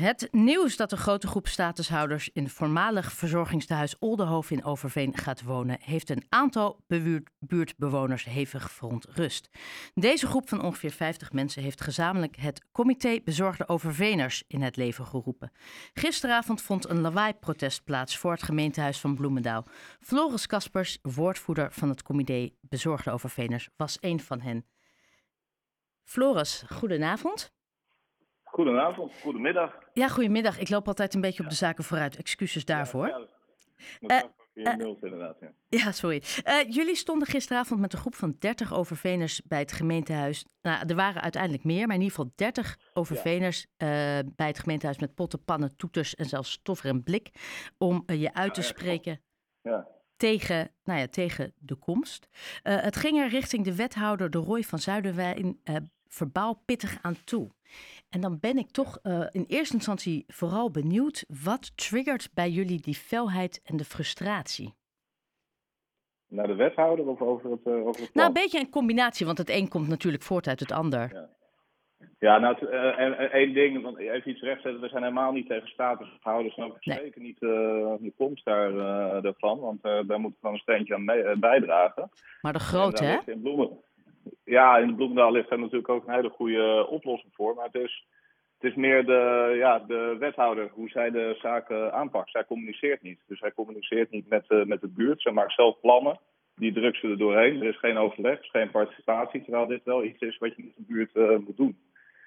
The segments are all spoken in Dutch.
Het nieuws dat een grote groep statushouders in het voormalig verzorgingstehuis Oldenhoven in Overveen gaat wonen, heeft een aantal buurtbewoners hevig verontrust. Deze groep van ongeveer 50 mensen heeft gezamenlijk het Comité Bezorgde Overveners in het leven geroepen. Gisteravond vond een lawaai-protest plaats voor het gemeentehuis van Bloemendaal. Floris Kaspers, woordvoerder van het Comité Bezorgde Overveners, was een van hen. Floris, goedenavond. Goedenavond, goedemiddag. Ja, goedemiddag. Ik loop altijd een beetje op de zaken vooruit. Excuses daarvoor. Ja, ja. Uh, uh, inderdaad, ja. ja sorry. Uh, jullie stonden gisteravond met een groep van 30 overveners bij het gemeentehuis. Nou, er waren uiteindelijk meer, maar in ieder geval 30 overveners bij het gemeentehuis met potten, pannen, toeters en zelfs stoffer en blik. Om je uit te spreken ja. tegen, nou ja, tegen de komst. het ging er richting de wethouder de Roy van Zuiderwijn verbaal pittig aan toe. En dan ben ik toch uh, in eerste instantie vooral benieuwd, wat triggert bij jullie die felheid en de frustratie? Naar de wethouder of over het, uh, over het Nou, een beetje een combinatie, want het een komt natuurlijk voort uit het ander. Ja. Ja, nou, uh, één ding, want even iets rechtzetten. We zijn helemaal niet tegen statushouders en ook nee. zeker niet uh, de komst daar, uh, daarvan. Want daar moeten we gewoon een steentje aan mee, bijdragen. Maar de grote, hè? In Bloemen, ja, in Bloemendaal ligt daar natuurlijk ook een hele goede oplossing voor. Maar het is, het is meer de, ja, de wethouder, hoe zij de zaken aanpakt. Zij communiceert niet. Dus zij communiceert niet met, uh, met de buurt. Zij maakt zelf plannen. Die drukt ze er doorheen. Er is geen overleg, er geen participatie. Terwijl dit wel iets is wat je met de buurt uh, moet doen.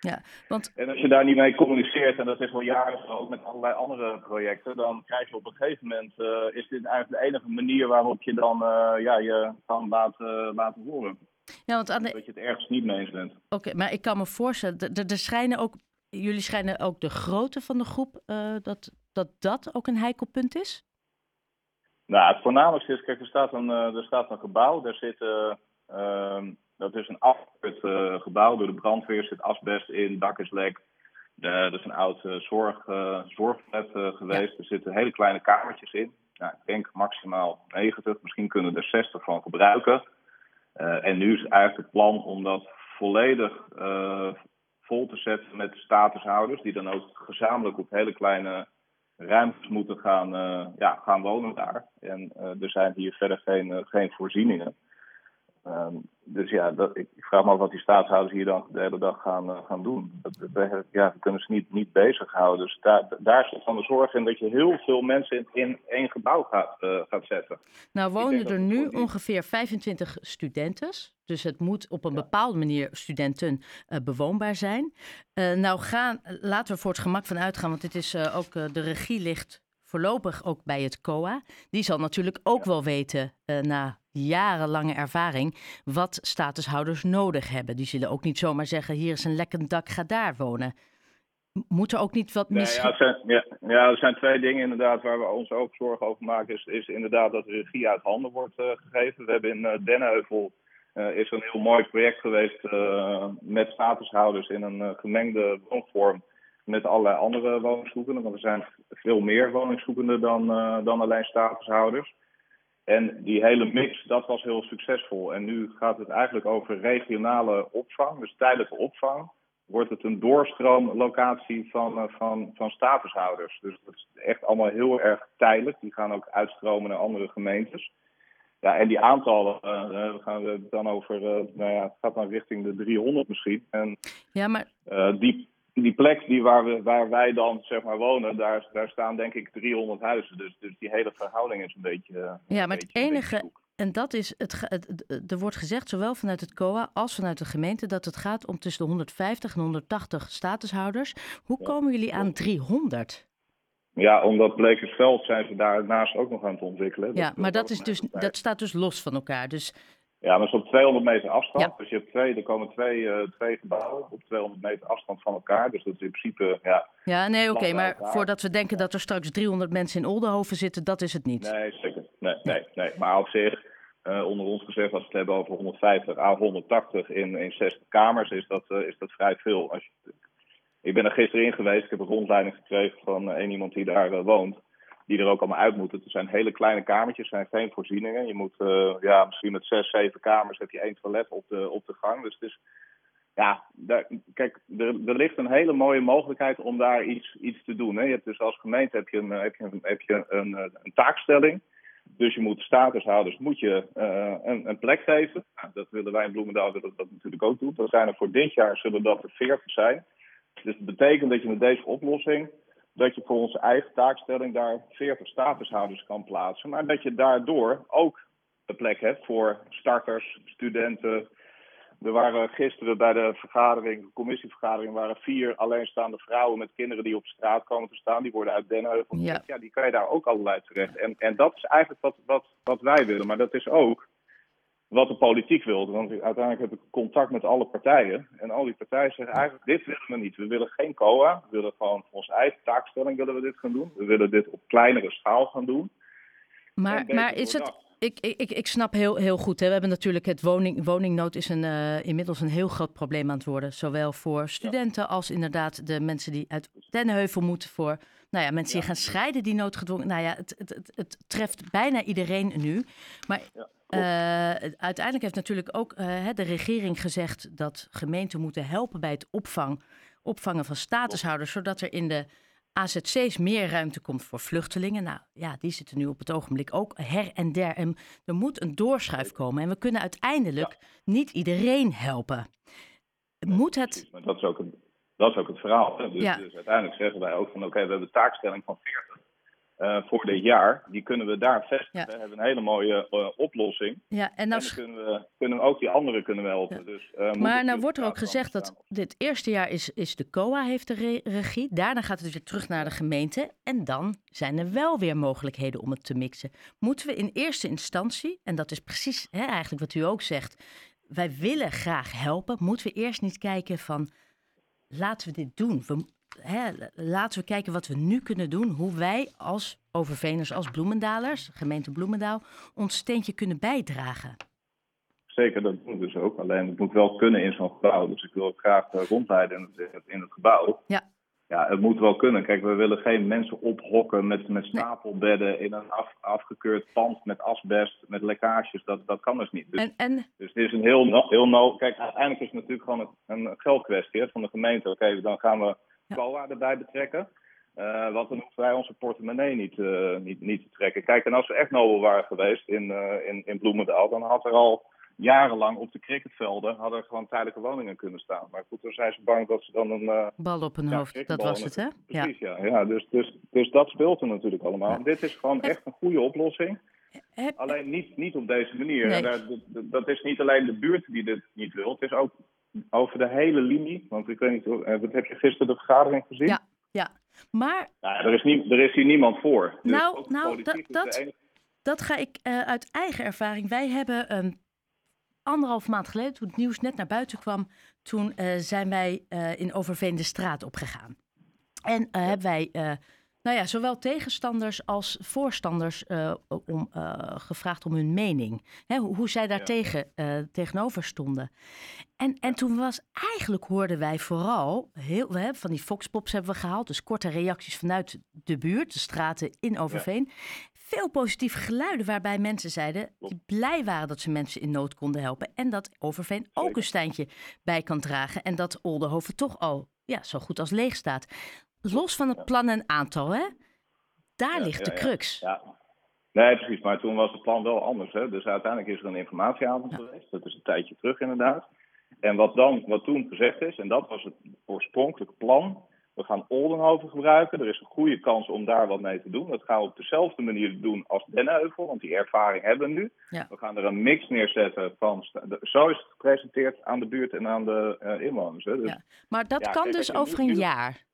Ja, want... En als je daar niet mee communiceert, en dat is wel jaren zo, ook met allerlei andere projecten, dan krijg je op een gegeven moment, uh, is dit eigenlijk de enige manier waarop je dan uh, ja, je kan laten, laten horen. Ja, want aan de... Dat je het ergens niet mee eens bent. Oké, maar ik kan me voorstellen, er schijnen ook, jullie schijnen ook de grootte van de groep, uh, dat, dat dat ook een heikel punt is? Nou, het voornamelijkste is, kijk, er staat een, er staat een gebouw, daar zit, uh, dat is een afgeput gebouw, door de brandweer zit asbest in, dak is lek. dat is een oud zorg, zorgflat geweest, ja. er zitten hele kleine kamertjes in. Nou, ik denk maximaal 90, misschien kunnen er 60 van gebruiken. Uh, en nu is eigenlijk het plan om dat volledig uh, vol te zetten met statushouders, die dan ook gezamenlijk op hele kleine ruimtes moeten gaan, uh, ja, gaan wonen daar. En er zijn hier verder geen, geen voorzieningen. Um, dus ja, dat, ik, ik, vraag me af wat die staatshouders hier dan de hele dag gaan, uh, gaan doen. Dat, dat, ja, dat kunnen ze niet, niet bezighouden. Dus daar, daar zit van de zorg in dat je heel veel mensen in, in één gebouw gaat, uh, gaat zetten. Nou wonen er nu ongeveer 25 studenten. Dus het moet op een ja. bepaalde manier studenten uh, bewoonbaar zijn. nou gaan, laten we voor het gemak van uitgaan, want dit is ook de regie ligt voorlopig ook bij het COA. Die zal natuurlijk ook wel weten na jarenlange ervaring wat statushouders nodig hebben. Die zullen ook niet zomaar zeggen: hier is een lekkend dak, ga daar wonen. Moet er ook niet wat mis... Nee, ja, er zijn, ja, ja, er zijn twee dingen inderdaad waar we ons ook zorgen over maken. Is, is inderdaad dat de regie uit handen wordt uh, gegeven. We hebben in uh, Dennenheuvel uh, is een heel mooi project geweest met statushouders in een gemengde woonvorm met allerlei andere woningszoekenden. Want er zijn veel meer woningszoekenden dan, dan alleen statushouders. En die hele mix, dat was heel succesvol. En nu gaat het eigenlijk over regionale opvang, dus tijdelijke opvang. Wordt het een doorstroomlocatie van, uh, van, van statushouders. Dus dat is echt allemaal heel erg tijdelijk. Die gaan ook uitstromen naar andere gemeentes. Ja, en die aantallen, uh, we gaan het dan over, uh, nou ja, het gaat dan richting de 300 misschien. En ja, maar... die, die plek die waar, we, waar wij dan zeg maar wonen, daar, daar staan denk ik 300 huizen. Dus, dus die hele verhouding is een beetje. Ja, maar het enige. En dat is, het, het, er wordt gezegd, zowel vanuit het COA als vanuit de gemeente, dat het gaat om tussen de 150 en 180 statushouders. Hoe komen jullie aan 300? Ja, omdat Blekersveld zijn ze daarnaast ook nog aan het ontwikkelen. Ja, maar dat, is dus, dat staat dus los van elkaar. Dus ja, maar is op 200 meter afstand. Ja. Dus je hebt twee, er komen twee, uh, twee gebouwen op 200 meter afstand van elkaar. Dus dat is in principe, ja... Ja, nee, oké, okay, maar voordat we denken dat er straks 300 mensen in Oldenhoven zitten, dat is het niet. Nee, zeker. Nee, nee, nee. Maar op zich, uh, onder ons gezegd, als we het hebben over 150 à 180 in, in 60 kamers, is dat, uh, is dat vrij veel. Als je, ik ben er gisteren in geweest, ik heb een rondleiding gekregen van een iemand die daar woont die er ook allemaal uit moeten. Het zijn hele kleine kamertjes, zijn geen voorzieningen. Je moet uh, ja, misschien met zes, zeven kamers heb je één toilet op de, op de gang. Dus het is, ja, daar, kijk, er, er ligt een hele mooie mogelijkheid om daar iets, iets te doen. Hè. Je hebt dus als gemeente heb je een, heb je heb je een, een taakstelling. Dus je moet statushouders moet je, uh, een, een, plek geven. Nou, dat willen wij in Bloemendaal dat dat natuurlijk ook doen. Dat zijn er voor dit jaar zullen dat er 40 zijn. Dus dat betekent dat je met deze oplossing dat je voor onze eigen taakstelling daar 40 statushouders kan plaatsen. Maar dat je daardoor ook een plek hebt voor starters, studenten. Er waren gisteren bij de vergadering, de commissievergadering, waren vier alleenstaande vrouwen met kinderen die op straat komen te staan. Die worden uit. Ja. ja, die kan je daar ook allerlei terecht. En, en dat is eigenlijk wat, wat, wat wij willen. Maar dat is ook wat de politiek wilde. Want uiteindelijk heb ik contact met alle partijen. En al die partijen zeggen eigenlijk, dit willen we niet. We willen geen COA. We willen gewoon voor onze eigen taakstelling willen we dit gaan doen. We willen dit op kleinere schaal gaan doen. Maar, maar is het... Ik, ik, ik snap heel, heel goed. Hè. We hebben natuurlijk het woning, woningnood is een, uh, inmiddels een heel groot probleem aan het worden. Zowel voor studenten als inderdaad de mensen die uit Dennenheuvel moeten. Voor nou ja, mensen die gaan scheiden die noodgedwongen. Nou ja, het, het, het, het treft bijna iedereen nu. Maar uiteindelijk heeft natuurlijk ook uh, de regering gezegd dat gemeenten moeten helpen bij het opvang, opvangen van statushouders, zodat er in de AZC's meer ruimte komt voor vluchtelingen. Nou ja, die zitten nu op het ogenblik ook her en der. En er moet een doorschuif komen. En we kunnen uiteindelijk niet iedereen helpen. Moet het. dat, is ook een, dat is ook het verhaal. Dus, dus, uiteindelijk zeggen wij ook van oké, we hebben taakstelling van 40. Uh, voor dit jaar, die kunnen we daar vestigen. We hebben een hele mooie uh, oplossing. Ja, en, dan kunnen we, kunnen we ook die anderen kunnen we helpen. Ja. Dus, uh, maar nou wordt er ook gezegd dat dit eerste jaar is, is de COA heeft de re regie. Daarna gaat het weer terug naar de gemeente. En dan zijn er wel weer mogelijkheden om het te mixen. Moeten we in eerste instantie, en dat is precies hè, eigenlijk wat u ook zegt. Wij willen graag helpen. Moeten we eerst niet kijken van laten we dit doen. We, hè, laten we kijken wat we nu kunnen doen. Hoe wij als Overveners, als Bloemendalers, gemeente Bloemendaal, ons steentje kunnen bijdragen. Zeker, dat doen we dus ook. Alleen het moet wel kunnen in zo'n gebouw. Dus ik wil ook graag uh, rondleiden in het, in het gebouw. Ja. Ja, het moet wel kunnen. Kijk, we willen geen mensen ophokken met, met stapelbedden in een af, afgekeurd pand met asbest, met lekkages. Dat, dat kan dus niet. Dus, en, en... dus het is een heel, heel no. Kijk, uiteindelijk is het natuurlijk gewoon een, een geldkwestie van de gemeente. Oké, dan gaan we COA erbij betrekken. Uh, want dan hoeven wij onze portemonnee niet, uh, niet, niet te trekken. Kijk, en als we echt nobel waren geweest in, uh, in, in Bloemendaal, dan had er al jarenlang op de cricketvelden hadden er gewoon tijdelijke woningen kunnen staan. Maar goed, dan zijn ze bang dat ze dan een... Bal op hun hoofd, dat was het, hè? Precies, ja. ja. ja dus, dus, dus dat speelt er natuurlijk allemaal. Ja. Dit is gewoon echt een goede oplossing. Alleen niet, niet op deze manier. Nee. Dat, dat, is niet alleen de buurt die dit niet wil. Het is ook over de hele linie. Want ik weet niet, wat heb je gisteren de vergadering gezien? Ja, ja. Maar... Nou, er, is niet, er is hier niemand voor. Dus nou, nou dat, dat, dat ga ik uh, uit eigen ervaring. Wij hebben um, anderhalf maand geleden, toen het nieuws net naar buiten kwam, toen uh, zijn wij uh, in Overveen de straat opgegaan. En ja. hebben wij nou ja, zowel tegenstanders als voorstanders uh, om, uh, gevraagd om hun mening. Hè, hoe, hoe, zij daar ja. tegen, uh, tegenover stonden. En, en toen was eigenlijk hoorden wij vooral, heel, van die foxpops hebben we gehaald, dus korte reacties vanuit de buurt, de straten in Overveen. Ja. Veel positieve geluiden waarbij mensen zeiden die blij waren dat ze mensen in nood konden helpen. En dat Overveen ook een steintje bij kan dragen. En dat Oldenhoven toch al ja, zo goed als leeg staat los van het plan en aantal, hè? Daar ja, ligt de crux. Ja, Nee, precies. Maar toen was het plan wel anders. Hè? Dus uiteindelijk is er een informatieavond geweest. Dat is een tijdje terug inderdaad. En wat, dan, wat toen gezegd is, en dat was het oorspronkelijke plan. We gaan Oldenhoven gebruiken. Er is een goede kans om daar wat mee te doen. Dat gaan we op dezelfde manier doen als Dennenheuvel, want die ervaring hebben we nu. Ja. We gaan er een mix neerzetten van. Zo is het gepresenteerd aan de buurt en aan de uh, inwoners. Hè. Dus, ja. Maar dat ja, kan dus over een jaar.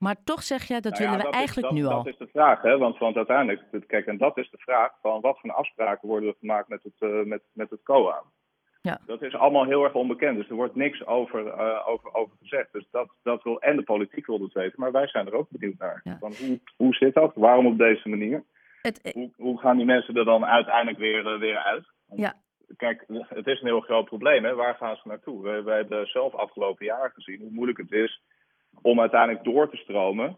Maar toch zeg jij, dat nou ja, willen we eigenlijk is, dat, nu al. Dat is de vraag, hè? Want, want uiteindelijk, kijk, en dat is de vraag van wat voor afspraken worden er gemaakt met het, uh, met, met het COA. Ja. Dat is allemaal heel erg onbekend, dus er wordt niks over, uh, over, over gezegd. Dus dat, dat wil, en de politiek wil het weten, maar wij zijn er ook benieuwd naar. Ja. Van hoe, hoe zit dat? Waarom op deze manier? Het, hoe, hoe gaan die mensen er dan uiteindelijk weer, uh, weer uit? Ja. Kijk, het is een heel groot probleem, hè? Waar gaan ze naartoe? We, we hebben zelf afgelopen jaar gezien hoe moeilijk het is om uiteindelijk door te stromen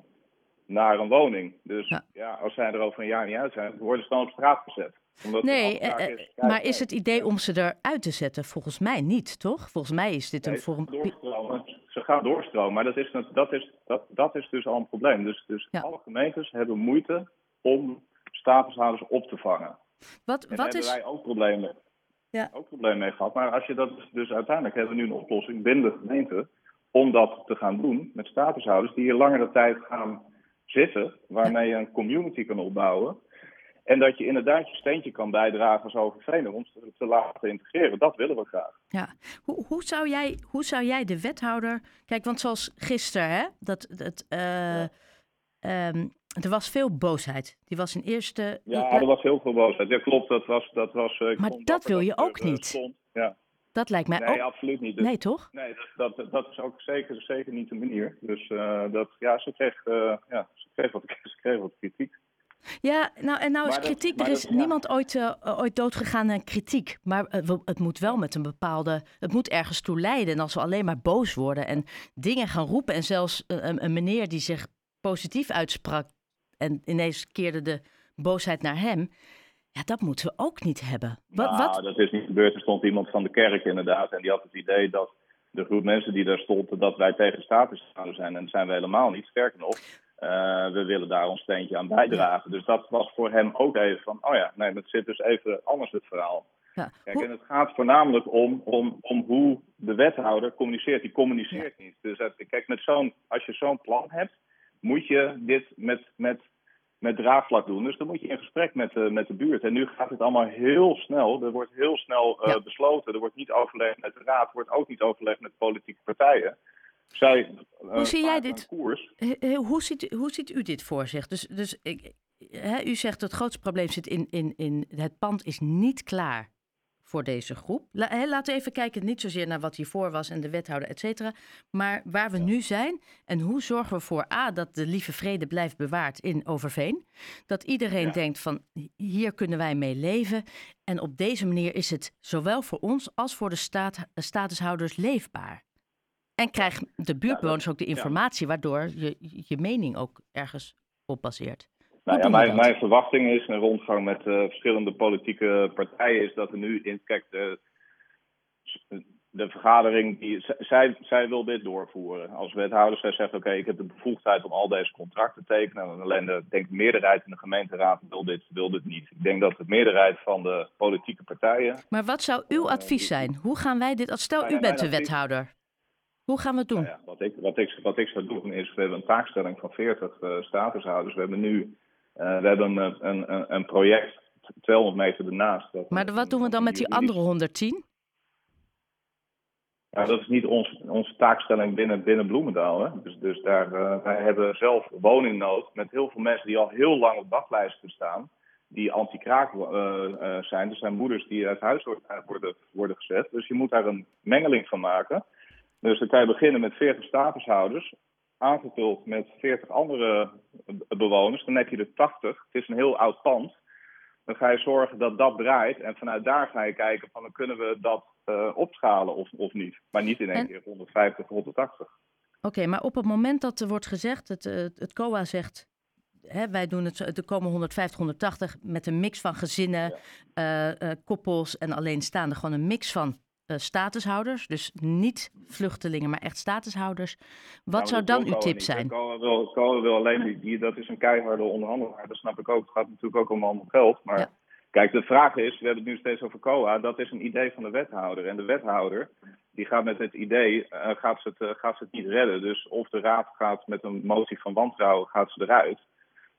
naar een woning. Dus ja, ja als zij er over een jaar niet uit zijn, worden ze dan op straat gezet. Omdat Nee, eh, eh, is, maar is het idee om ze eruit te zetten? Volgens mij niet, toch? Volgens mij is dit een Nee, een... doorstromen. Ze gaan doorstromen, maar dat is, dat is, dat, dat is dus al een probleem. Dus, dus Ja. alle gemeentes hebben moeite om statushouders op te vangen. Wat, En wat hebben is... wij ook problemen, Ja. ook problemen mee gehad. Maar als je dat dus uiteindelijk hebben we nu een oplossing binnen de gemeente om dat te gaan doen met statushouders die hier langere tijd gaan zitten, waarmee je een community kan opbouwen. En dat je inderdaad je steentje kan bijdragen als overvener om ze te laten integreren. Dat willen we graag. Ja, hoe, hoe, zou jij, hoe zou jij de wethouder. Kijk, want zoals gisteren, hè, dat, dat, eh, ehm, er was veel boosheid. Die was in eerste. Ja, er was heel veel boosheid. Ja, klopt. Dat was. Dat was eh, Maar dat wil je ook eh, niet. stond. Ja. Dat lijkt mij Nee, ook. absoluut niet. Dus- Nee, toch? Nee, dat, dat, dat is ook zeker, zeker niet de manier. Dus eh, dat, ja, ze kreeg, eh, ja, ze kreeg, wat, ze kreeg wat kritiek. Ja, nou en nou is Maar kritiek. er is ja. niemand ooit, eh, ooit doodgegaan aan kritiek. Maar het moet wel met een bepaalde. Het moet ergens toe leiden. En als we alleen maar boos worden en dingen gaan roepen. En zelfs een, een meneer die zich positief uitsprak. En ineens keerde de boosheid naar hem. Ja, dat moeten we ook niet hebben. Wat, nou, wat, dat is niet gebeurd. Er stond iemand van de kerk inderdaad. En die had het idee dat de groep mensen die daar stonden, dat wij tegen status zouden zijn. En dat zijn we helemaal niet. Sterker nog, eh, we willen daar ons steentje aan bijdragen. Dus dat was voor hem ook even van, oh ja, nee, het zit dus even anders het verhaal. ja. Kijk, Hoe- en het gaat voornamelijk om, om, om hoe de wethouder communiceert. Die communiceert niet. Dus kijk, met zo'n, als je zo'n plan hebt, moet je dit met, met, met draagvlak doen. Dus dan moet je in gesprek met, de met de buurt. En nu gaat het allemaal heel snel. Er wordt heel snel eh, Ja. besloten. Er wordt niet overlegd met de raad. Er wordt ook niet overlegd met politieke partijen. Zij, eh, Hoe zie jij dit? Koers. Hoe ziet, hoe ziet u dit voor zich? Dus, dus ik, hè, u zegt het grootste probleem zit in, in, in het pand is niet klaar voor deze groep. Laten we even kijken, niet zozeer naar wat hiervoor was en de wethouder, et cetera. Maar waar we nu zijn en hoe zorgen we voor A, dat de lieve vrede blijft bewaard in Overveen. Dat iedereen Ja. denkt van hier kunnen wij mee leven. En op deze manier is het zowel voor ons als voor de staat, statushouders leefbaar. En krijgt de buurtbewoners ook de informatie, waardoor je je mening ook ergens op baseert. Nou ja, mijn, mijn verwachting is, een rondgang met eh, verschillende politieke partijen, is dat er nu in. Kijk, de, de vergadering, die, zij, zij wil dit doorvoeren als wethouder. Zij zegt: Oké, ik heb de bevoegdheid om al deze contracten te tekenen. En alleen de denk, ik, meerderheid in de gemeenteraad wil dit, wil dit niet. Ik denk dat de meerderheid van de politieke partijen. Maar wat zou uw advies zijn? Hoe gaan wij dit, als stel Nou u bent de wethouder. Hoe gaan we het doen? Nou ja, wat, ik, wat, ik, wat ik zou doen is: we hebben een taakstelling van 40 eh, statushouders. We hebben nu eh, we hebben een, een, een, een project 200 meter ernaast. dat- Maar wat doen we dan met die andere 110? Ja, dat is niet ons, onze taakstelling binnen, binnen Bloemendaal. Hè? Dus, dus daar, eh, wij hebben zelf woningnood met heel veel mensen die al heel lang op wachtlijsten staan. Die anti-kraak eh, eh, zijn. Er zijn moeders die uit huis worden- worden, worden gezet. Dus je moet daar een mengeling van maken. Dus dan kan je beginnen met 40 statushouders. Aangevuld met 40 andere be- bewoners. Dan heb je er 80. Het is een heel oud pand. Dan ga je zorgen dat dat draait. En vanuit daar ga je kijken van dan kunnen we dat eh, opschalen of, of niet. Maar niet in één En- keer 150, 180. Oké, maar op het moment dat er wordt gezegd, het, eh, het COA zegt, hè, wij doen het, er komen 150, 180 met een mix van gezinnen, eh, koppels en alleenstaanden. Gewoon een mix van eh, statushouders, dus niet vluchtelingen, maar echt statushouders. Wat Nou, zou dan uw tip niet, zijn? Cohen wil, wil alleen, die, die, dat is een keiharde onderhandelaar. Dat snap ik ook. Het gaat natuurlijk ook om allemaal geld. Maar Ja. kijk, de vraag is, we hebben het nu steeds over COA. Dat is een idee van de wethouder. En de wethouder, die gaat met het idee, eh, gaat, ze het, eh, gaat ze het niet redden. Dus of de raad gaat met een motie van wantrouwen, gaat ze eruit.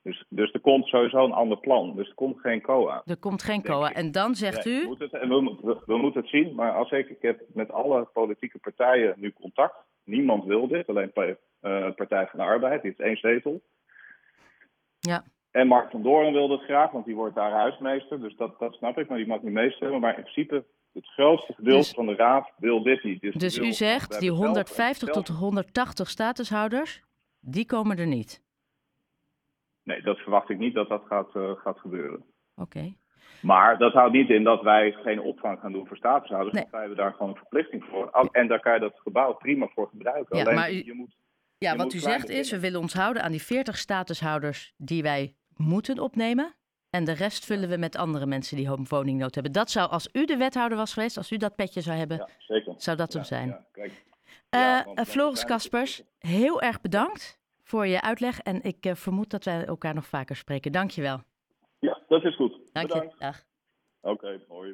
Dus, dus er komt sowieso een ander plan. Dus er komt geen COA. Er komt geen COA. En dan zegt Nee, u, we, moeten het, en we, moeten- we, we moeten het zien, maar als ik, ik heb met alle politieke partijen nu contact. Niemand wil dit, alleen eh, Partij van de Arbeid, die heeft één zetel. ja, En Mark van Doorn wil het graag, want die wordt daar huismeester. Dus dat, dat snap ik, maar die mag niet meestemmen. Maar in principe, het grootste gedeelte Dus- van de raad wil dit niet. Dus, dus u zegt, die hebben zelf- 150 zelf- tot 180 statushouders, die komen er niet. Nee, dat verwacht ik niet dat dat gaat, eh, gaat gebeuren. Oké. Maar dat houdt niet in dat wij geen opvang gaan doen voor statushouders. Nee. Wij hebben daar gewoon een verplichting voor. En daar kan je dat gebouw prima voor gebruiken. Ja, Alleen maar u- je moet Ja, Je wat moet u zegt is, we willen ons houden aan die 40 statushouders die wij moeten opnemen. En de rest vullen we met andere mensen die woningnood hebben. Dat zou, als u de wethouder was geweest, als u dat petje zou hebben, Ja, zeker. zou dat hem Ja, zijn. ja, kijk. Eh, Floris Kaspers, heel erg bedankt voor je uitleg. En ik eh, vermoed dat wij elkaar nog vaker spreken. Dank je wel. Ja, dat is goed. Dank je. Dag. Oké, hoi.